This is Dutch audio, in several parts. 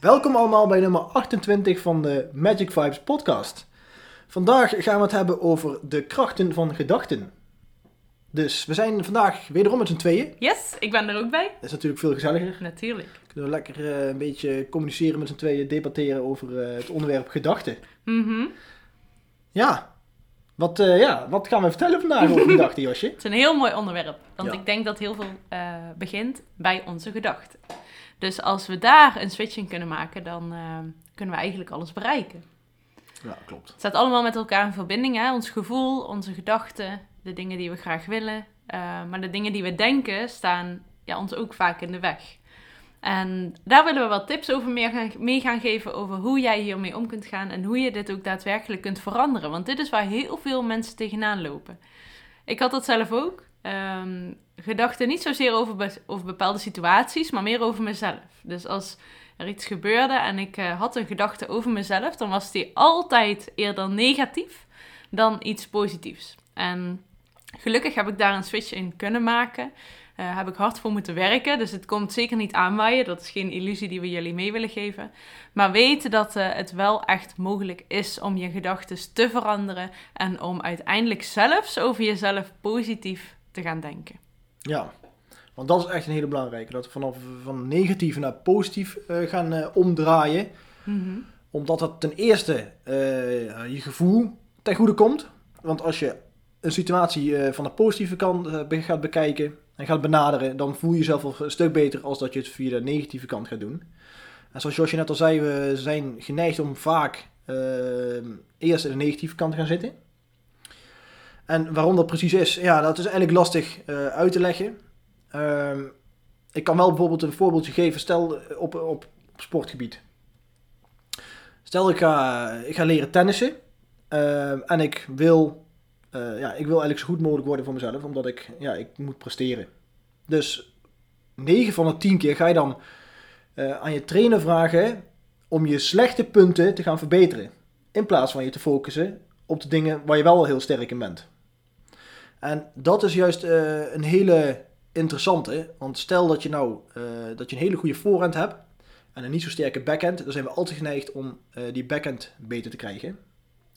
Welkom allemaal bij nummer 28 van de Magic Vibes podcast. Vandaag gaan we het hebben over de krachten van gedachten. Dus we zijn vandaag wederom met z'n tweeën. Yes, ik ben er ook bij. Dat is natuurlijk veel gezelliger. Natuurlijk. Kunnen we lekker eh, een beetje communiceren met z'n tweeën, debatteren over eh, het onderwerp gedachten. Mhm. Ja. Wat, eh, ja, wat gaan we vertellen vandaag over gedachten, Josje? Het is een heel mooi onderwerp, want Ja. ik denk dat heel veel eh, begint bij onze gedachten. Dus als we daar een switch in kunnen maken, dan eh, kunnen we eigenlijk alles bereiken. Ja, klopt. Het staat allemaal met elkaar in verbinding, hè? ons gevoel, onze gedachten, de dingen die we graag willen. Maar de dingen die we denken staan ja, ons ook vaak in de weg. En daar willen we wat tips over mee gaan, mee gaan geven over hoe jij hiermee om kunt gaan en hoe je dit ook daadwerkelijk kunt veranderen. Want dit is waar heel veel mensen tegenaan lopen. Ik had dat zelf ook. Ehm, gedachten niet zozeer over bepaalde situaties, maar meer over mezelf. Dus als er iets gebeurde en ik eh, had een gedachte over mezelf, dan was die altijd eerder negatief dan iets positiefs. En gelukkig heb ik daar een switch in kunnen maken. Eh heb ik hard voor moeten werken. Dus het komt zeker niet aanwaaien. Dat is geen illusie die we jullie mee willen geven. Maar weet dat eh, het wel echt mogelijk is om je gedachten te veranderen. En om uiteindelijk zelfs over jezelf positief te gaan denken. Ja, want dat is echt een hele belangrijke. Dat we vanaf van negatief naar positief eh, gaan omdraaien. Omdat dat ten eerste je gevoel ten goede komt. Want als je een situatie van de positieve kant gaat bekijken en gaat benaderen, dan voel je jezelf al een stuk beter als dat je het via de negatieve kant gaat doen. En zoals Josje net al zei, we zijn geneigd om vaak eh, eerst in de negatieve kant te gaan zitten. En waarom dat precies is, ja, dat is eigenlijk lastig eh, uit te leggen. Ehm, ik kan wel bijvoorbeeld een voorbeeldje geven, stel eh, op, op, sportgebied. Stel ik ga, ik ga leren tennissen ehm, en ik wil, eh, ja, ik wil eigenlijk zo goed mogelijk worden voor mezelf, omdat ik, ja, ik moet presteren. Dus 9 van de 10 keer ga je dan eh, aan je trainer vragen om je slechte punten te gaan verbeteren. In plaats van je te focussen op de dingen waar je wel heel sterk in bent. En dat is juist eh, een hele interessante. Want stel dat je nou dat je een hele goede voorhand hebt en een niet zo sterke backhand, dan zijn we altijd geneigd om die backhand beter te krijgen.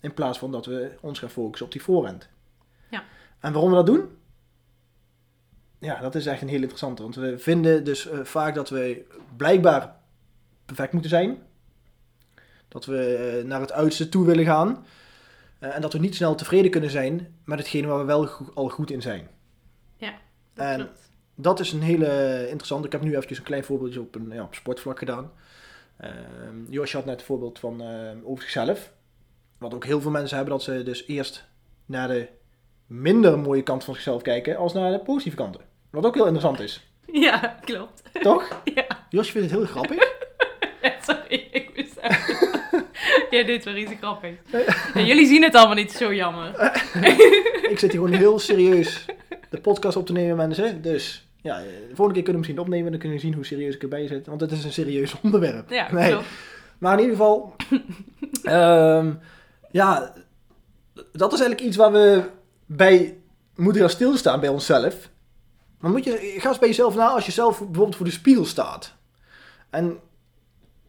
In plaats van dat we ons gaan focussen op die voorhand. Ja. En waarom we dat doen? Ja, dat is echt een heel interessante. Want we vinden dus eh, vaak dat we blijkbaar perfect moeten zijn. Dat we eh, naar het uiterste toe willen gaan. Eh, en dat we niet snel tevreden kunnen zijn met hetgene waar we wel go- al goed in zijn. Dat En- klopt. Dat is een hele interessante. Ik heb nu eventjes een klein voorbeeldje op een ja, op sportvlak gedaan. Ehm Josje had net een voorbeeld van over zichzelf. Wat ook heel veel mensen hebben, dat ze dus eerst naar de minder mooie kant van zichzelf kijken, als naar de positieve kanten. Wat ook heel interessant is. Ja, klopt. Toch? Ja, Josje vindt het heel grappig. sorry, ik moest even... Jij deed wel iets grappigs. Ja, jullie zien het allemaal niet, zo jammer. Ik zit hier gewoon heel serieus de podcast op te nemen, mensen. Dus ja, de volgende keer kunnen we misschien opnemen. Dan kunnen we zien hoe serieus ik erbij zit. Want het is een serieus onderwerp. Ja, Nee. klopt. Maar in ieder geval, ehm, ja, dat is eigenlijk iets waar we bij moeten gaan stilstaan bij onszelf. Maar moet je, ga eens bij jezelf na als je zelf bijvoorbeeld voor de spiegel staat. En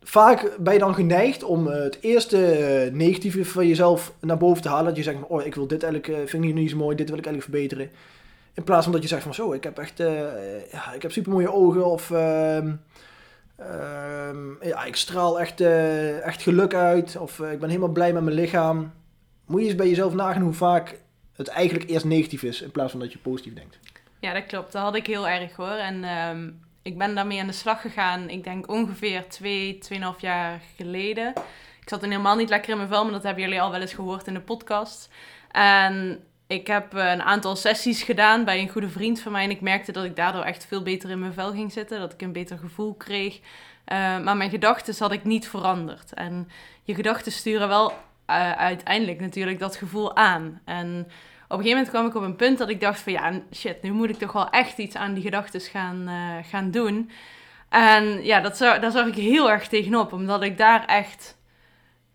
vaak ben je dan geneigd om het eerste negatieve van jezelf naar boven te halen. Dat je zegt, oh, ik wil dit eigenlijk, eh, vind ik niet zo mooi, dit wil ik eigenlijk verbeteren. In plaats van dat je zegt van, zo, ik heb echt, eh, ja, ik heb super mooie ogen of... ehm, Ehm, ja, ik straal echt, eh, echt geluk uit. Of eh, ik ben helemaal blij met mijn lichaam. Moet je eens bij jezelf nagaan hoe vaak het eigenlijk eerst negatief is. In plaats van dat je positief denkt. Ja, dat klopt. Dat had ik heel erg hoor. En ehm, ik ben daarmee aan de slag gegaan, ik denk ongeveer twee, tweeënhalf jaar geleden. Ik zat toen helemaal niet lekker in mijn vel, maar dat hebben jullie al wel eens gehoord in de podcast. En ik heb eh, een aantal sessies gedaan bij een goede vriend van mij. En ik merkte dat ik daardoor echt veel beter in mijn vel ging zitten. Dat ik een beter gevoel kreeg. Eh, maar mijn gedachten had ik niet veranderd. En je gedachten sturen wel uh, uiteindelijk natuurlijk dat gevoel aan. En op een gegeven moment kwam ik op een punt dat ik dacht van ja, shit, nu moet ik toch wel echt iets aan die gedachten gaan, gaan doen. En ja, dat daar zag ik heel erg tegenop, omdat ik daar echt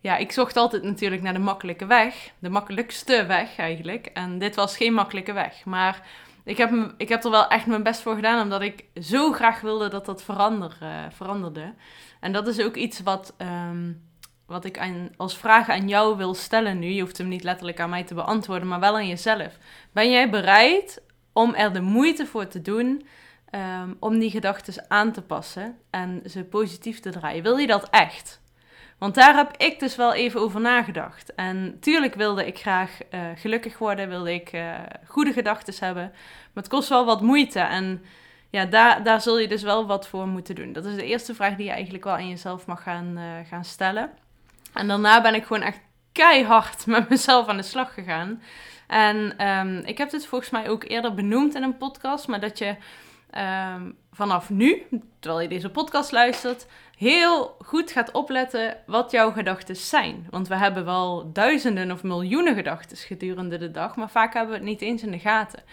ja, ik zocht altijd natuurlijk naar de makkelijke weg. De makkelijkste weg eigenlijk. En dit was geen makkelijke weg. Maar ik heb, ik heb er wel echt mijn best voor gedaan, omdat ik zo graag wilde dat dat verander, uh, veranderde. En dat is ook iets wat, um, wat ik aan, als vraag aan jou wil stellen nu. Je hoeft hem niet letterlijk aan mij te beantwoorden, maar wel aan jezelf. Ben jij bereid om er de moeite voor te doen um, om die gedachten aan te passen en ze positief te draaien? Wil je dat echt? Want daar heb ik dus wel even over nagedacht. En tuurlijk wilde ik graag uh, gelukkig worden, wilde ik uh, goede gedachten hebben. Maar het kost wel wat moeite. En ja, daar, daar zul je dus wel wat voor moeten doen. Dat is de eerste vraag die je eigenlijk wel aan jezelf mag gaan, uh, gaan stellen. En daarna ben ik gewoon echt keihard met mezelf aan de slag gegaan. En um, ik heb dit volgens mij ook eerder benoemd in een podcast, maar dat je um, vanaf nu, terwijl je deze podcast luistert, heel goed gaat opletten wat jouw gedachten zijn. Want we hebben wel duizenden of miljoenen gedachten gedurende de dag, maar vaak hebben we het niet eens in de gaten.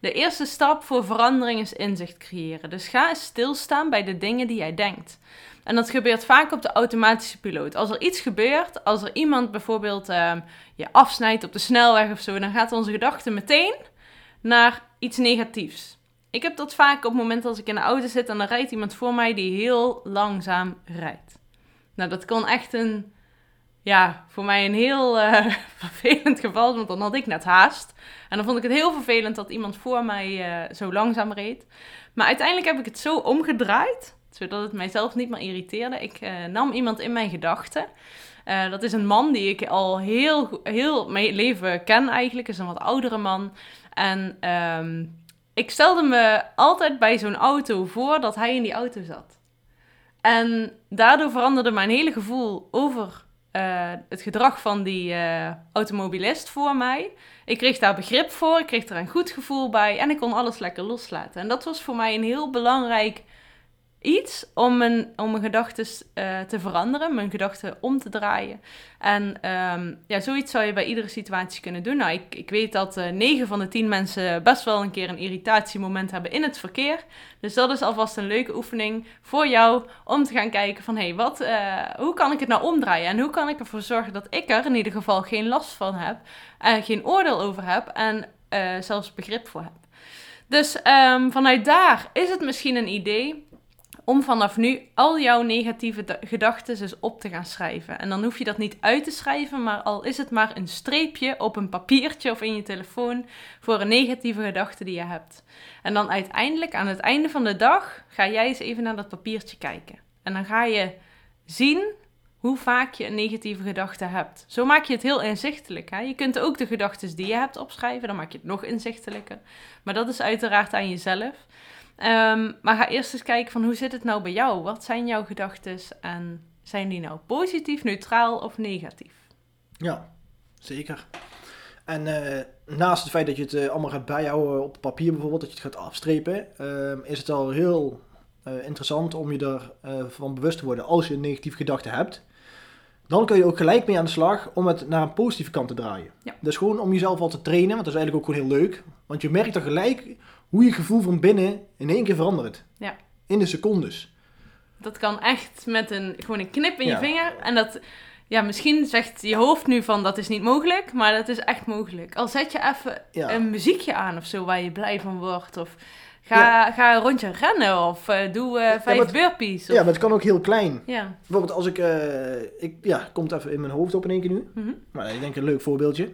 De eerste stap voor verandering is inzicht creëren. Dus ga eens stilstaan bij de dingen die jij denkt. En dat gebeurt vaak op de automatische piloot. Als er iets gebeurt, als er iemand bijvoorbeeld uh, je afsnijdt op de snelweg of zo, dan gaat onze gedachte meteen naar iets negatiefs. Ik heb dat vaak op het moment als ik in de auto zit en dan rijdt iemand voor mij die heel langzaam rijdt. Nou, dat kon echt een, ja, voor mij een heel uh, vervelend geval, want dan had ik net haast. En dan vond ik het heel vervelend dat iemand voor mij uh, zo langzaam reed. Maar uiteindelijk heb ik het zo omgedraaid, zodat het mijzelf niet meer irriteerde. Ik uh, nam iemand in mijn gedachten. dat is een man die ik al heel, heel mijn leven ken eigenlijk. is een wat oudere man. En um, ik stelde me altijd bij zo'n auto voor dat hij in die auto zat. En daardoor veranderde mijn hele gevoel over uh, het gedrag van die uh, automobilist voor mij. Ik kreeg daar begrip voor, ik kreeg er een goed gevoel bij en ik kon alles lekker loslaten. En dat was voor mij een heel belangrijk iets om mijn, om gedachten uh, te veranderen, mijn gedachten om te draaien. En um, ja, zoiets zou je bij iedere situatie kunnen doen. Nou, ik, ik weet dat uh, eh, 9 van de 10 mensen best wel een keer een irritatiemoment hebben in het verkeer. Dus dat is alvast een leuke oefening voor jou om te gaan kijken van... hey, wat, uh, hoe kan ik het nou omdraaien? En hoe kan ik ervoor zorgen dat ik er in ieder geval geen last van heb... en geen oordeel over heb en zelfs begrip voor heb. Dus um, vanuit daar is het misschien een idee om vanaf nu al jouw negatieve gedachten eens op te gaan schrijven. En dan hoef je dat niet uit te schrijven, maar al is het maar een streepje op een papiertje of in je telefoon voor een negatieve gedachte die je hebt. En dan uiteindelijk aan het einde van de dag ga jij eens even naar dat papiertje kijken. En dan ga je zien hoe vaak je een negatieve gedachte hebt. Zo maak je het heel inzichtelijk. Hè? Je kunt ook de gedachten die je hebt opschrijven, dan maak je het nog inzichtelijker. Maar dat is uiteraard aan jezelf. Um, maar ga eerst eens kijken van hoe zit het nou bij jou? Wat zijn jouw gedachten en zijn die nou positief, neutraal of negatief? Ja, zeker. En uh, naast het feit dat je het uh, allemaal gaat bijhouden op papier bijvoorbeeld, dat je het gaat afstrepen, uh, is het al heel eh, interessant om je ervan bewust te worden als je een negatieve gedachte hebt. Dan kun je ook gelijk mee aan de slag om het naar een positieve kant te draaien. Ja. Dus gewoon om jezelf al te trainen, want dat is eigenlijk ook gewoon heel leuk. Want je merkt dan gelijk hoe je gevoel van binnen in één keer verandert. Ja. In de secondes. Dat kan echt met een, gewoon een knip in je vinger. En dat, ja, misschien zegt je hoofd nu van dat is niet mogelijk, maar dat is echt mogelijk. Al zet je even een muziekje aan of zo waar je blij van wordt. Of ga, ga een rondje rennen of uh, doe uh, vijf burpees. Of... Ja, maar het kan ook heel klein. Ja. Bijvoorbeeld als ik, uh, ik ja, komt even in mijn hoofd op in één keer nu. Mm -hmm. Maar ik denk een leuk voorbeeldje.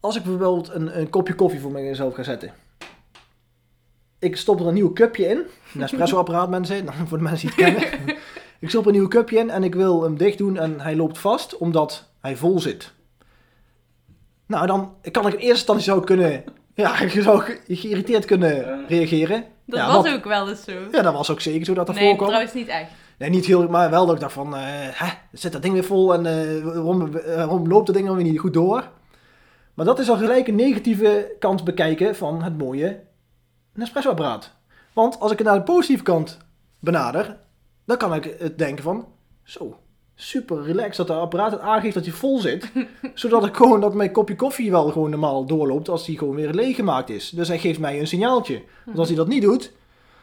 Als ik bijvoorbeeld een, een kopje koffie voor mezelf ga zetten ik stop er een nieuw cupje in. Een espresso-apparaat, mensen, voor de mensen die het kennen. ik stop er een nieuw cupje in en ik wil hem dicht doen en hij loopt vast omdat hij vol zit. Nou, dan kan ik in eerste instantie zou kunnen, ja, je zou geïrriteerd kunnen reageren. Dat ja, was ook wel eens zo. Ja, dat was ook zeker zo dat er nee, voorkwam. Nee, trouwens niet echt. Nee, niet heel, maar wel dat ik dacht van, uh, hè, zit dat ding weer vol en uh, waarom, waarom loopt dat ding dan weer niet goed door? Maar dat is al gelijk een negatieve kant bekijken van het mooie Nespresso-apparaat. Want als ik het naar de positieve kant benader, dan kan ik het denken van, zo, super relaxed dat het apparaat het aangeeft dat hij vol zit. zodat ik gewoon, dat mijn kopje koffie wel gewoon normaal doorloopt als die gewoon weer leeggemaakt is. Dus hij geeft mij een signaaltje. Want als hij dat niet doet,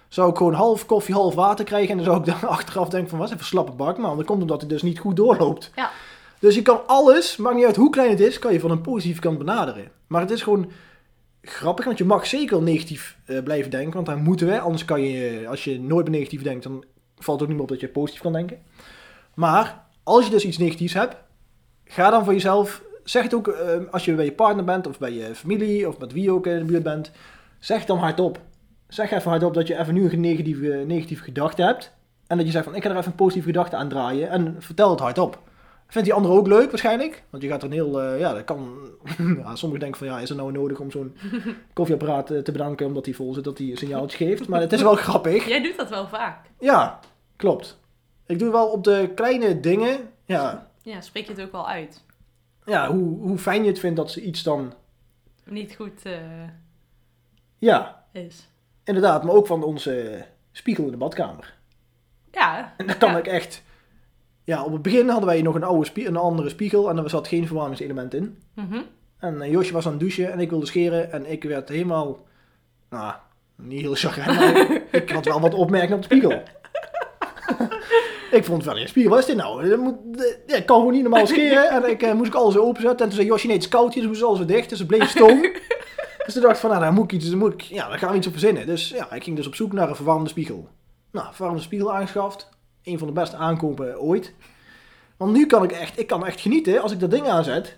zou ik gewoon half koffie, half water krijgen. En dan zou ik dan achteraf denken van, wat even slappe bak. Maar dat komt omdat hij dus niet goed doorloopt. Ja. Dus je kan alles, maakt niet uit hoe klein het is, kan je van een positieve kant benaderen. Maar het is gewoon grappig, want je mag zeker negatief eh, blijven denken. Want daar moeten we, anders kan je, als je nooit meer negatief denkt, dan valt het ook niet meer op dat je positief kan denken. Maar als je dus iets negatiefs hebt, ga dan voor jezelf, zeg het ook eh, als je bij je partner bent, of bij je familie, of met wie ook in de buurt bent, zeg dan hardop. Zeg even hardop dat je even nu een negatieve, negatieve gedachte hebt. En dat je zegt van, ik ga er even een positieve gedachte aan draaien. En vertel het hardop. Vindt die ander ook leuk waarschijnlijk? Want je gaat er een heel, eh, ja, dat kan, ja, sommigen denken van, ja, is het nou nodig om zo'n koffieapparaat eh, te bedanken omdat hij vol zit, dat hij een signaaltje geeft. Maar het is wel grappig. Jij doet dat wel vaak. Ja, klopt. Ik doe wel op de kleine dingen, ja, Ja, spreek je het ook wel uit. ja hoe, hoe fijn je het vindt dat ze iets dan, Niet goed eh, ja, is. inderdaad, maar ook van onze spiegel in de badkamer. Ja. En dan kan ja. ik echt, ja, op het begin hadden wij nog een, oude spie- een andere spiegel en er zat geen verwarmingselement in. Mhm. En eh, Josje was aan het douchen en ik wilde scheren en ik werd helemaal, nou, niet heel chagrijnig, maar ik had wel wat opmerkingen op de spiegel. ik vond van, ja, spiegel, wat is dit nou? Dat moet, ja, ik kan gewoon niet normaal scheren en ik eh, moest ik alles openzetten. En toen zei Josje, nee, het is koud hier, dus moest alles weer dicht, dus het bleef stoom. dus toen dacht ik van, nou, daar moet ik iets, daar moet ik, ja, daar gaan we iets op verzinnen. Dus ja, ik ging dus op zoek naar een verwarmde spiegel. Nou, verwarmde spiegel aangeschaft. Een van de beste aankopen ooit. Want nu kan ik echt, ik kan echt genieten als ik dat ding aanzet.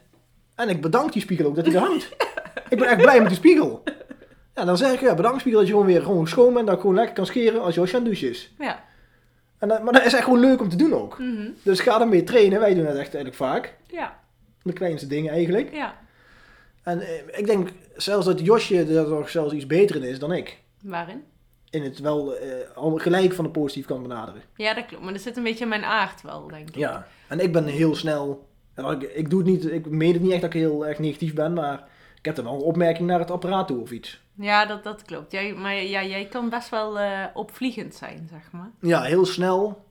En ik bedank die spiegel ook dat hij er hangt. ik ben echt blij met die spiegel. Ja, dan zeg ik, ja, bedankt spiegel dat je gewoon weer gewoon schoon bent. Dat ik gewoon lekker kan scheren als Josje aan het douchen is. Ja. En, dat- maar dat is echt gewoon leuk om te doen ook. Mhm. Dus ga ermee trainen. Wij doen het echt eigenlijk vaak. Ja. De kleinste dingen eigenlijk. Ja. En eh, ik denk zelfs dat Josje er nog zelfs iets beter in is dan ik. Waarin? In het wel eh, gelijk van de positief kan benaderen. Ja, dat klopt. Maar dat zit een beetje in mijn aard wel, denk ik. Ja. En ik ben heel snel. Ik, ik doe het niet. Ik meen het niet echt dat ik heel erg negatief ben. Maar ik heb dan wel een opmerking naar het apparaat toe of iets. Ja, dat, dat klopt. Jij, maar ja, jij kan best wel eh, opvliegend zijn, zeg maar. Ja, heel snel.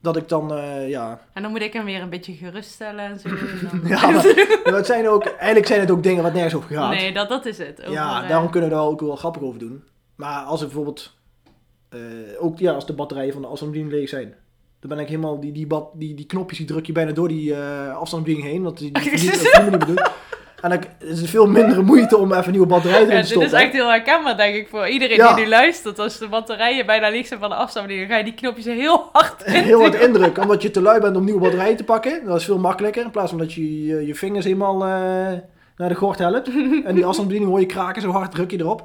Dat ik dan. eh, ja. En dan moet ik hem weer een beetje geruststellen en zo. en dan- ja maar, maar het zijn ook, eigenlijk zijn het ook dingen wat nergens over gaat. Nee, dat, dat is het. Over, ja, daarom kunnen we er ook wel grappig over doen. Maar als ik bijvoorbeeld. Eh, ook ja, als de batterijen van de afstandsbediening leeg zijn. Dan ben ik helemaal. Die, die, die, die knopjes die druk je bijna door die eh afstandsbediening heen. Want die, die, die, die, die. En dan is het veel mindere moeite om even een nieuwe batterij erin Ja, te dit stoppen. is echt heel herkenbaar, denk ik, voor iedereen Ja. die nu luistert. Als de batterijen bijna leeg zijn van de afstandsbediening, dan ga je die knopjes heel hard in. heel hard indrukken, omdat je te lui bent om nieuwe batterijen te pakken. Dat is veel makkelijker, in plaats van dat je je, je vingers helemaal eh, naar de gort helpt. en die afstandsbediening hoor je kraken, zo hard druk je erop.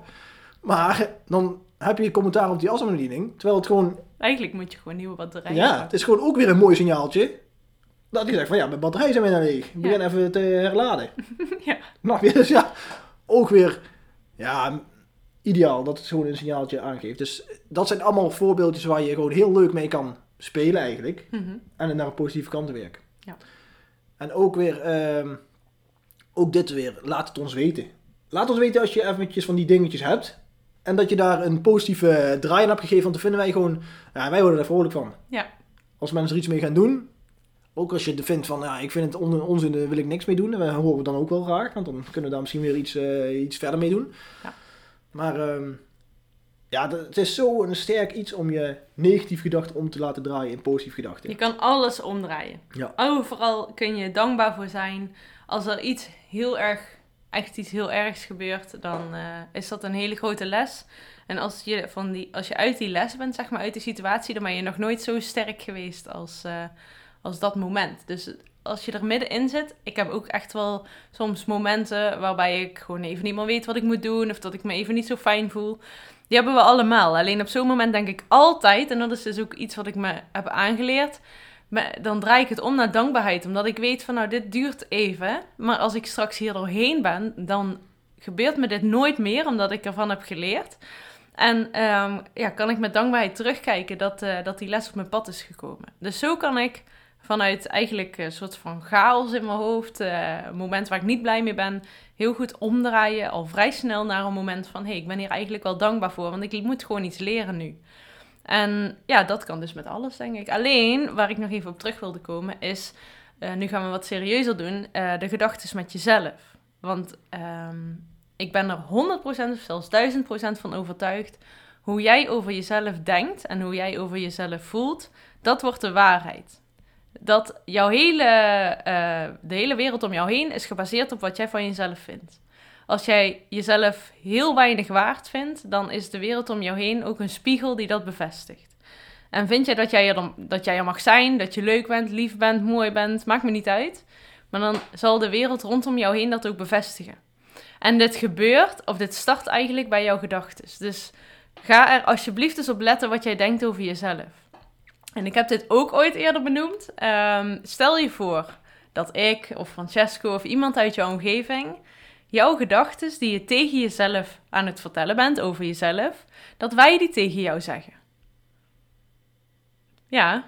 Maar dan heb je commentaar op die afstandsbediening, terwijl het gewoon, Eigenlijk moet je gewoon nieuwe batterijen ja, het is gewoon ook weer een mooi signaaltje. Dat hij zegt van ja, mijn batterijen zijn bijna leeg. Ik begin even te herladen. Ja. Mag je dus ja, ook weer, ja, ideaal dat het gewoon een signaaltje aangeeft. Dus dat zijn allemaal voorbeeldjes waar je gewoon heel leuk mee kan spelen eigenlijk. Mhm. En het naar een positieve kant werken. Ja. En ook weer, ehm, ook dit weer, laat het ons weten. Laat ons weten als je eventjes van die dingetjes hebt. En dat je daar een positieve draai aan hebt gegeven. Want dan vinden wij gewoon, ja, wij worden er vrolijk van. Ja. Als mensen er iets mee gaan doen. Ook als je vindt van, ja, ik vind het on- onzin, daar wil ik niks mee doen. Dat horen we dan ook wel graag. Want dan kunnen we daar misschien weer iets, eh, iets verder mee doen. Ja. Maar ehm, ja, het is zo een sterk iets om je negatief gedachten om te laten draaien in positief gedachten. Je kan alles omdraaien. Ja. Overal kun je dankbaar voor zijn. Als er iets heel erg, echt iets heel ergs gebeurt, dan eh, is dat een hele grote les. En als je, van die, als je uit die les bent, zeg maar, uit die situatie, dan ben je nog nooit zo sterk geweest als, eh, als dat moment. Dus als je er middenin zit, ik heb ook echt wel soms momenten waarbij ik gewoon even niet meer weet wat ik moet doen, of dat ik me even niet zo fijn voel. Die hebben we allemaal. Alleen op zo'n moment denk ik altijd, en dat is dus ook iets wat ik me heb aangeleerd, dan draai ik het om naar dankbaarheid. Omdat ik weet van nou, dit duurt even. Maar als ik straks hier doorheen ben, dan gebeurt me dit nooit meer. Omdat ik ervan heb geleerd. En ehm, ja, kan ik met dankbaarheid terugkijken dat, eh, dat die les op mijn pad is gekomen. Dus zo kan ik vanuit eigenlijk een soort van chaos in mijn hoofd, uh, moment waar ik niet blij mee ben, heel goed omdraaien, al vrij snel naar een moment van, hé, hey, ik ben hier eigenlijk wel dankbaar voor, want ik moet gewoon iets leren nu. En ja, dat kan dus met alles, denk ik. Alleen, waar ik nog even op terug wilde komen, is, uh, nu gaan we wat serieuzer doen, uh, de gedachten met jezelf. Want um, ik ben er 100% of zelfs 1000% van overtuigd, hoe jij over jezelf denkt en hoe jij over jezelf voelt, dat wordt de waarheid dat jouw hele, uh, de hele wereld om jou heen is gebaseerd op wat jij van jezelf vindt. Als jij jezelf heel weinig waard vindt, dan is de wereld om jou heen ook een spiegel die dat bevestigt. En vind jij dat jij, er, dat jij mag zijn, dat je leuk bent, lief bent, mooi bent, maakt me niet uit. Maar dan zal de wereld rondom jou heen dat ook bevestigen. En dit gebeurt, of dit start eigenlijk bij jouw gedachten. Dus ga er alsjeblieft eens op letten wat jij denkt over jezelf. En ik heb dit ook ooit eerder benoemd. Ehm, stel je voor dat ik of Francesco of iemand uit jouw omgeving jouw gedachten die je tegen jezelf aan het vertellen bent over jezelf, dat wij die tegen jou zeggen. Ja,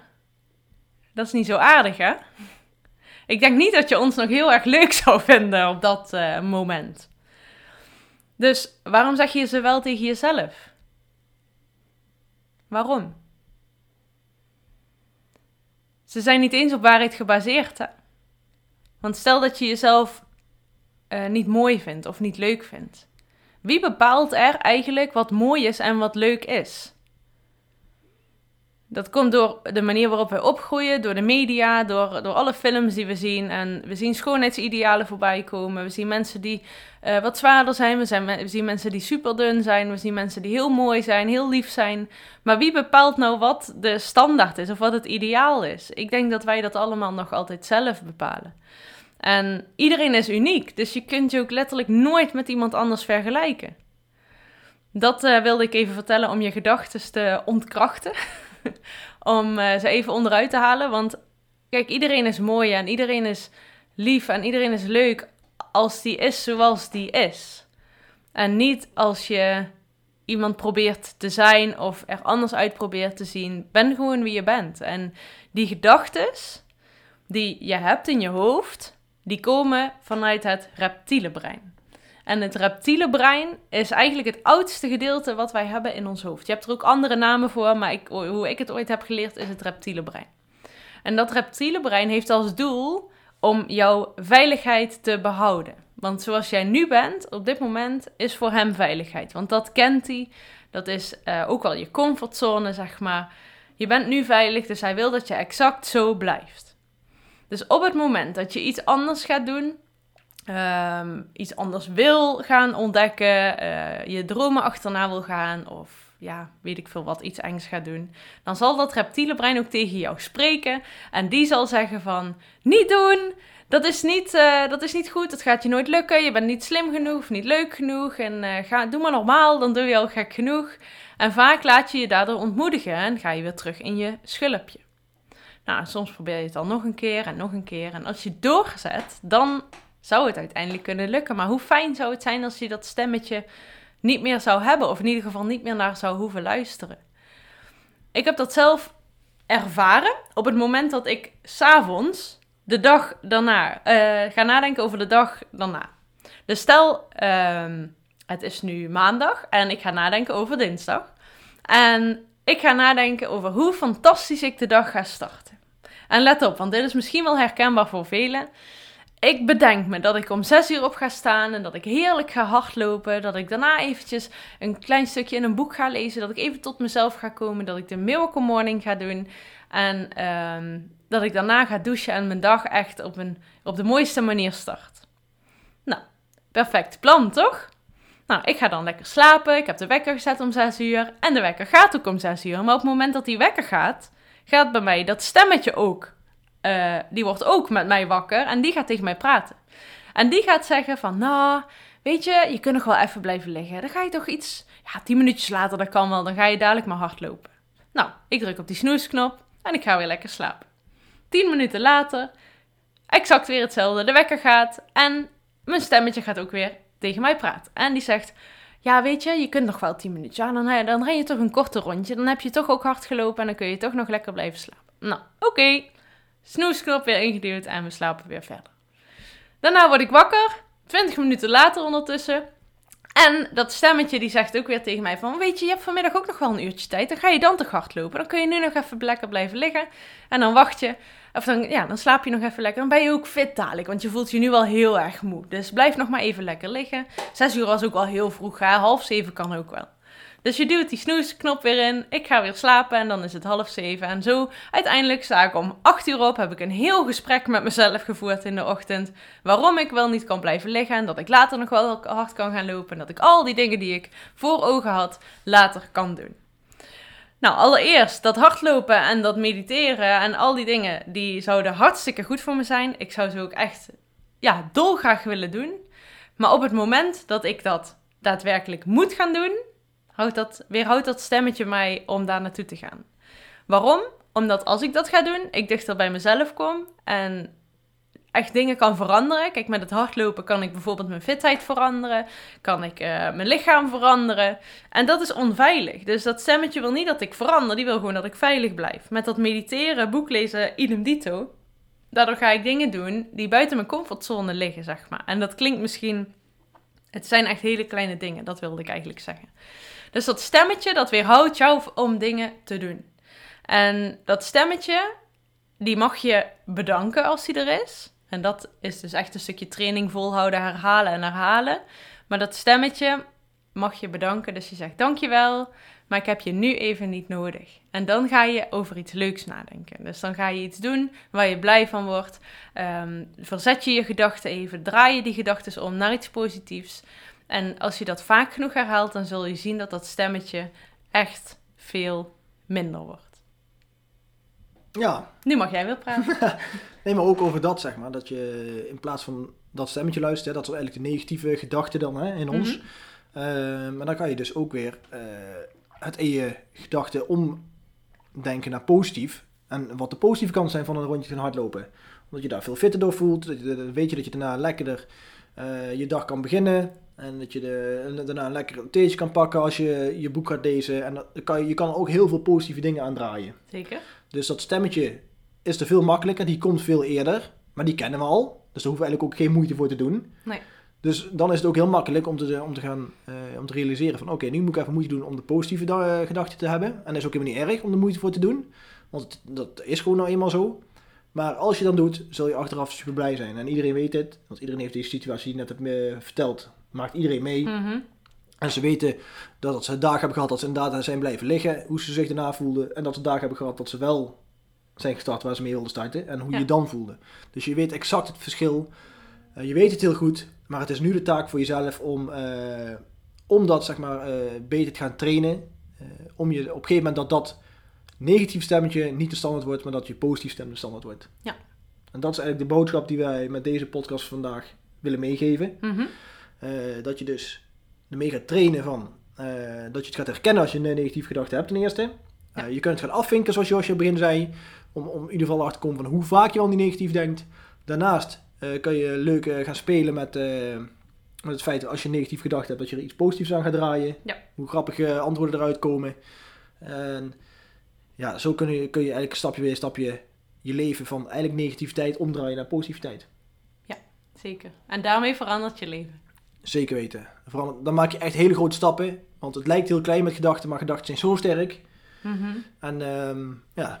dat is niet zo aardig, hè? Ik denk niet dat je ons nog heel erg leuk zou vinden op dat uh, moment. Dus waarom zeg je ze wel tegen jezelf? Waarom? Ze zijn niet eens op waarheid gebaseerd. Hè? Want stel dat je jezelf uh, niet mooi vindt of niet leuk vindt. Wie bepaalt er eigenlijk wat mooi is en wat leuk is? Dat komt door de manier waarop wij opgroeien, door de media, door, door alle films die we zien. En we zien schoonheidsidealen voorbij komen. We zien mensen die uh, wat zwaarder zijn. We, zien mensen die super dun zijn. We zien mensen die heel mooi zijn, heel lief zijn. Maar wie bepaalt nou wat de standaard is of wat het ideaal is? Ik denk dat wij dat allemaal nog altijd zelf bepalen. En iedereen is uniek, dus je kunt je ook letterlijk nooit met iemand anders vergelijken. Dat uh, wilde ik even vertellen om je gedachten te ontkrachten. om uh, ze even onderuit te halen. Want kijk, iedereen is mooi en iedereen is lief en iedereen is leuk als die is zoals die is. En niet als je iemand probeert te zijn of er anders uit probeert te zien. Ben gewoon wie je bent. En die gedachten die je hebt in je hoofd, die komen vanuit het reptiele brein. En het reptiele brein is eigenlijk het oudste gedeelte wat wij hebben in ons hoofd. Je hebt er ook andere namen voor, maar ik, hoe ik het ooit heb geleerd is het reptiele brein. En dat reptiele brein heeft als doel om jouw veiligheid te behouden. Want zoals jij nu bent, op dit moment, is voor hem veiligheid. Want dat kent hij. Dat is uh, ook wel je comfortzone, zeg maar. Je bent nu veilig, dus hij wil dat je exact zo blijft. Dus op het moment dat je iets anders gaat doen, um, iets anders wil gaan ontdekken, uh, je dromen achterna wil gaan of ja, weet ik veel wat, iets engs gaat doen, dan zal dat reptiele brein ook tegen jou spreken en die zal zeggen van, niet doen, dat is niet, uh, dat is niet goed, dat gaat je nooit lukken, je bent niet slim genoeg niet leuk genoeg en uh, ga, doe maar normaal, dan doe je al gek genoeg. En vaak laat je je daardoor ontmoedigen en ga je weer terug in je schulpje. Nou, soms probeer je het dan nog een keer en nog een keer. En als je doorzet, dan zou het uiteindelijk kunnen lukken. Maar hoe fijn zou het zijn als je dat stemmetje niet meer zou hebben, of in ieder geval niet meer naar zou hoeven luisteren. Ik heb dat zelf ervaren op het moment dat ik s'avonds, de dag daarna, uh, ga nadenken over de dag daarna. Dus stel, uh, het is nu maandag en ik ga nadenken over dinsdag. En ik ga nadenken over hoe fantastisch ik de dag ga starten. En let op, want dit is misschien wel herkenbaar voor velen ik bedenk me dat ik om zes uur op ga staan en dat ik heerlijk ga hardlopen. Dat ik daarna eventjes een klein stukje in een boek ga lezen. Dat ik even tot mezelf ga komen. Dat ik de Miracle Morning ga doen. En ehm, dat ik daarna ga douchen en mijn dag echt op, een, op de mooiste manier start. Nou, perfect plan toch? Nou, ik ga dan lekker slapen. Ik heb de wekker gezet om 6 uur. En de wekker gaat ook om 6 uur. Maar op het moment dat die wekker gaat, gaat bij mij dat stemmetje ook uh, die wordt ook met mij wakker en die gaat tegen mij praten. En die gaat zeggen van, nou, weet je, je kunt nog wel even blijven liggen. Dan ga je toch iets, ja, tien minuutjes later, dat kan wel, dan ga je dadelijk maar hardlopen. Nou, ik druk op die snoesknop en ik ga weer lekker slapen. Tien minuten later, exact weer hetzelfde. De wekker gaat en mijn stemmetje gaat ook weer tegen mij praten. En die zegt, ja, weet je, je kunt nog wel tien minuutjes. Ja, dan, dan je toch een korte rondje. Dan heb je toch ook hard gelopen en dan kun je toch nog lekker blijven slapen. Nou, oké. Snoesknop weer ingeduwd en we slapen weer verder. Daarna word ik wakker, 20 minuten later ondertussen. En dat stemmetje die zegt ook weer tegen mij van... Weet je, je hebt vanmiddag ook nog wel een uurtje tijd. Dan ga je dan toch hardlopen. Dan kun je nu nog even lekker blijven liggen. En dan wacht je. Of dan, ja, dan slaap je nog even lekker. Dan ben je ook fit dadelijk. Want je voelt je nu wel heel erg moe. Dus blijf nog maar even lekker liggen. Zes uur was ook wel heel vroeg. Hè? Half zeven kan ook wel. Dus je duwt die snoesknop weer in. Ik ga weer slapen en dan is het half zeven. En zo uiteindelijk sta ik om acht uur op. Heb ik een heel gesprek met mezelf gevoerd in de ochtend. Waarom ik wel niet kan blijven liggen. En dat ik later nog wel hard kan gaan lopen. En dat ik al die dingen die ik voor ogen had later kan doen. Nou, allereerst dat hardlopen en dat mediteren en al die dingen, die zouden hartstikke goed voor me zijn. Ik zou ze ook echt, ja, dolgraag willen doen. Maar op het moment dat ik dat daadwerkelijk moet gaan doen, houdt dat, weerhoudt dat stemmetje mij om daar naartoe te gaan. Waarom? Omdat als ik dat ga doen, ik dichter bij mezelf kom en echt dingen kan veranderen. Kijk, met het hardlopen kan ik bijvoorbeeld mijn fitheid veranderen, kan ik uh, mijn lichaam veranderen. En dat is onveilig. Dus dat stemmetje wil niet dat ik verander, die wil gewoon dat ik veilig blijf. Met dat mediteren, boek lezen, idem dito. Daardoor ga ik dingen doen die buiten mijn comfortzone liggen, zeg maar. En dat klinkt misschien... Het zijn echt hele kleine dingen, dat wilde ik eigenlijk zeggen. Dus dat stemmetje, dat weerhoudt jou om dingen te doen. En dat stemmetje, die mag je bedanken als die er is. En dat is dus echt een stukje training volhouden, herhalen en herhalen. Maar dat stemmetje mag je bedanken. Dus je zegt dankjewel, maar ik heb je nu even niet nodig. En dan ga je over iets leuks nadenken. Dus dan ga je iets doen waar je blij van wordt. Um, verzet je je gedachten even, draai je die gedachten om naar iets positiefs. En als je dat vaak genoeg herhaalt, dan zul je zien dat dat stemmetje echt veel minder wordt. Ja. Nu mag jij weer praten. nee, maar ook over dat, zeg maar. Dat je in plaats van dat stemmetje luistert, dat is eigenlijk de negatieve gedachte dan hè, in ons. Mm maar dan kan je dus ook weer uh, het in je gedachte omdenken naar positief. En wat de positieve kanten zijn van een rondje gaan hardlopen. Omdat je daar veel fitter door voelt. Dan weet je dat je daarna lekkerder uh, je dag kan beginnen. En dat je de, daarna een lekker theetje kan pakken als je je boek gaat lezen. En dat kan, je kan er ook heel veel positieve dingen aan draaien. Zeker. Dus dat stemmetje is er veel makkelijker. Die komt veel eerder. Maar die kennen we al. Dus daar hoeven we eigenlijk ook geen moeite voor te doen. Nee. Dus dan is het ook heel makkelijk om te, om te gaan uh, om te realiseren van oké, nu moet ik even moeite doen om de positieve uh, gedachten te hebben. En dat is ook helemaal niet erg om er moeite voor te doen. Want het, dat is gewoon nou eenmaal zo. Maar als je dan doet, zul je achteraf super blij zijn. En iedereen weet het, want iedereen heeft deze situatie net heb, uh, verteld maakt iedereen mee. Mhm. En ze weten dat ze een dag hebben gehad dat ze inderdaad zijn blijven liggen, hoe ze zich daarna voelden. En dat ze een dag hebben gehad dat ze wel zijn gestart waar ze mee wilden starten en hoe je je dan voelde. Dus je weet exact het verschil. Uh, je weet het heel goed, maar het is nu de taak voor jezelf om, uh, om dat zeg maar, uh, beter te gaan trainen. om je op een gegeven moment dat dat negatief stemmetje niet de standaard wordt, maar dat je positief stem de standaard wordt. Ja. En dat is eigenlijk de boodschap die wij met deze podcast vandaag willen meegeven. Mm dat je dus ermee gaat trainen van uh, dat je het gaat herkennen als je een negatief gedachte hebt ten eerste. Ja. Uh, je kunt het gaan afvinken zoals Josje begin zei. Om, om in ieder geval achter te komen van hoe vaak je al die negatief denkt. Daarnaast kan je leuk gaan spelen met, met het feit dat als je een negatief gedachte hebt dat je er iets positiefs aan gaat draaien. Ja. Hoe grappige antwoorden eruit komen. En ja, zo kun je, kun je eigenlijk stapje weer stapje je leven van eigenlijk negativiteit omdraaien naar positiviteit. Ja, zeker. En daarmee verandert je leven. Zeker weten. Vooral, dan maak je echt hele grote stappen. Want het lijkt heel klein met gedachten, maar gedachten zijn zo sterk. Mm -hmm. En um, ja,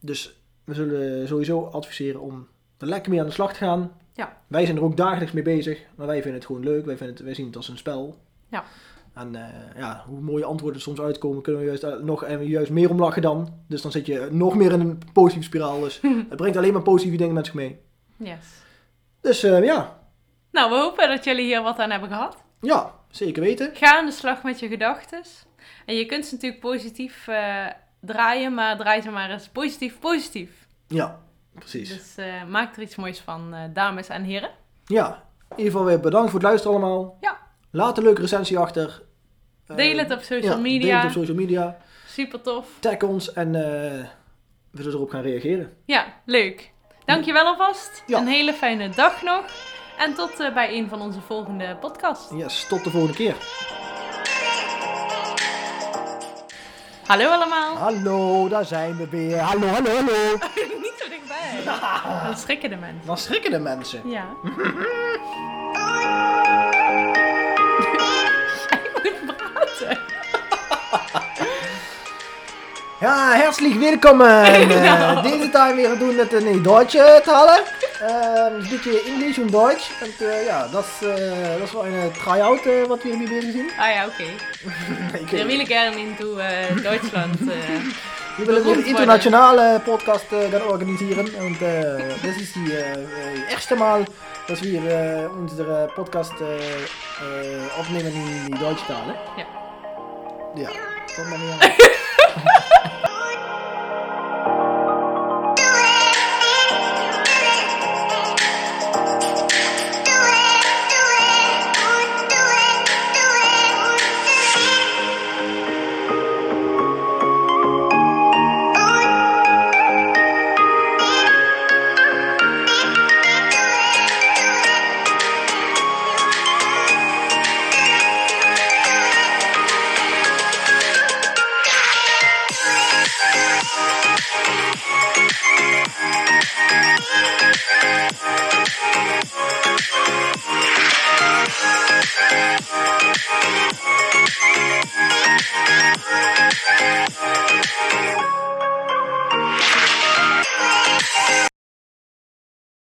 dus we zullen sowieso adviseren om er lekker mee aan de slag te gaan. Ja. Wij zijn er ook dagelijks mee bezig, maar wij vinden het gewoon leuk. Wij, vinden het, wij zien het als een spel. Ja. En uh, ja, hoe mooie antwoorden soms uitkomen, kunnen we juist, uh, nog, en juist meer om lachen dan. Dus dan zit je nog meer in een positieve spiraal. Dus het brengt alleen maar positieve dingen met zich mee. Yes. Dus uh, ja, nou, we hopen dat jullie hier wat aan hebben gehad. Ja, zeker weten. Ga aan de slag met je gedachten. En je kunt ze natuurlijk positief uh, draaien, maar draai ze maar eens positief, positief. Ja, precies. Dus uh, maak er iets moois van, uh, dames en heren. Ja, in ieder geval weer bedankt voor het luisteren allemaal. Ja. Laat een leuke recensie achter. Deel het op social ja, media. Deel het op social media. Super tof. Tag ons en we zullen erop gaan reageren. Ja, leuk. Dankjewel alvast. Ja. Een hele fijne dag nog. En tot uh, bij een van onze volgende podcasts. Yes, tot de volgende keer. Hallo allemaal. Hallo, daar zijn we weer. Hallo, hallo, hallo. Niet zo dichtbij. Nee. Dan schrikken de mensen. Dan schrikken de mensen. Ja. Jij moet praten. Ja, herzlich willkommen. Genau. Äh, diese Time wir doen het in Deutsch äh, talen. Äh, een beetje Englisch en Deutsch. En äh, ja, dat is, äh, dat is wel een try-out äh, wat we hier bezig zien. Ah ja, oké. Ik, Wir willen gerne into Deutschland. We willen een internationale podcast gaan organiseren. En dit is die äh, eerste Mal, dat we hier äh, onze podcast opnemen in die Deutsch talen. Ja. Ja, maar.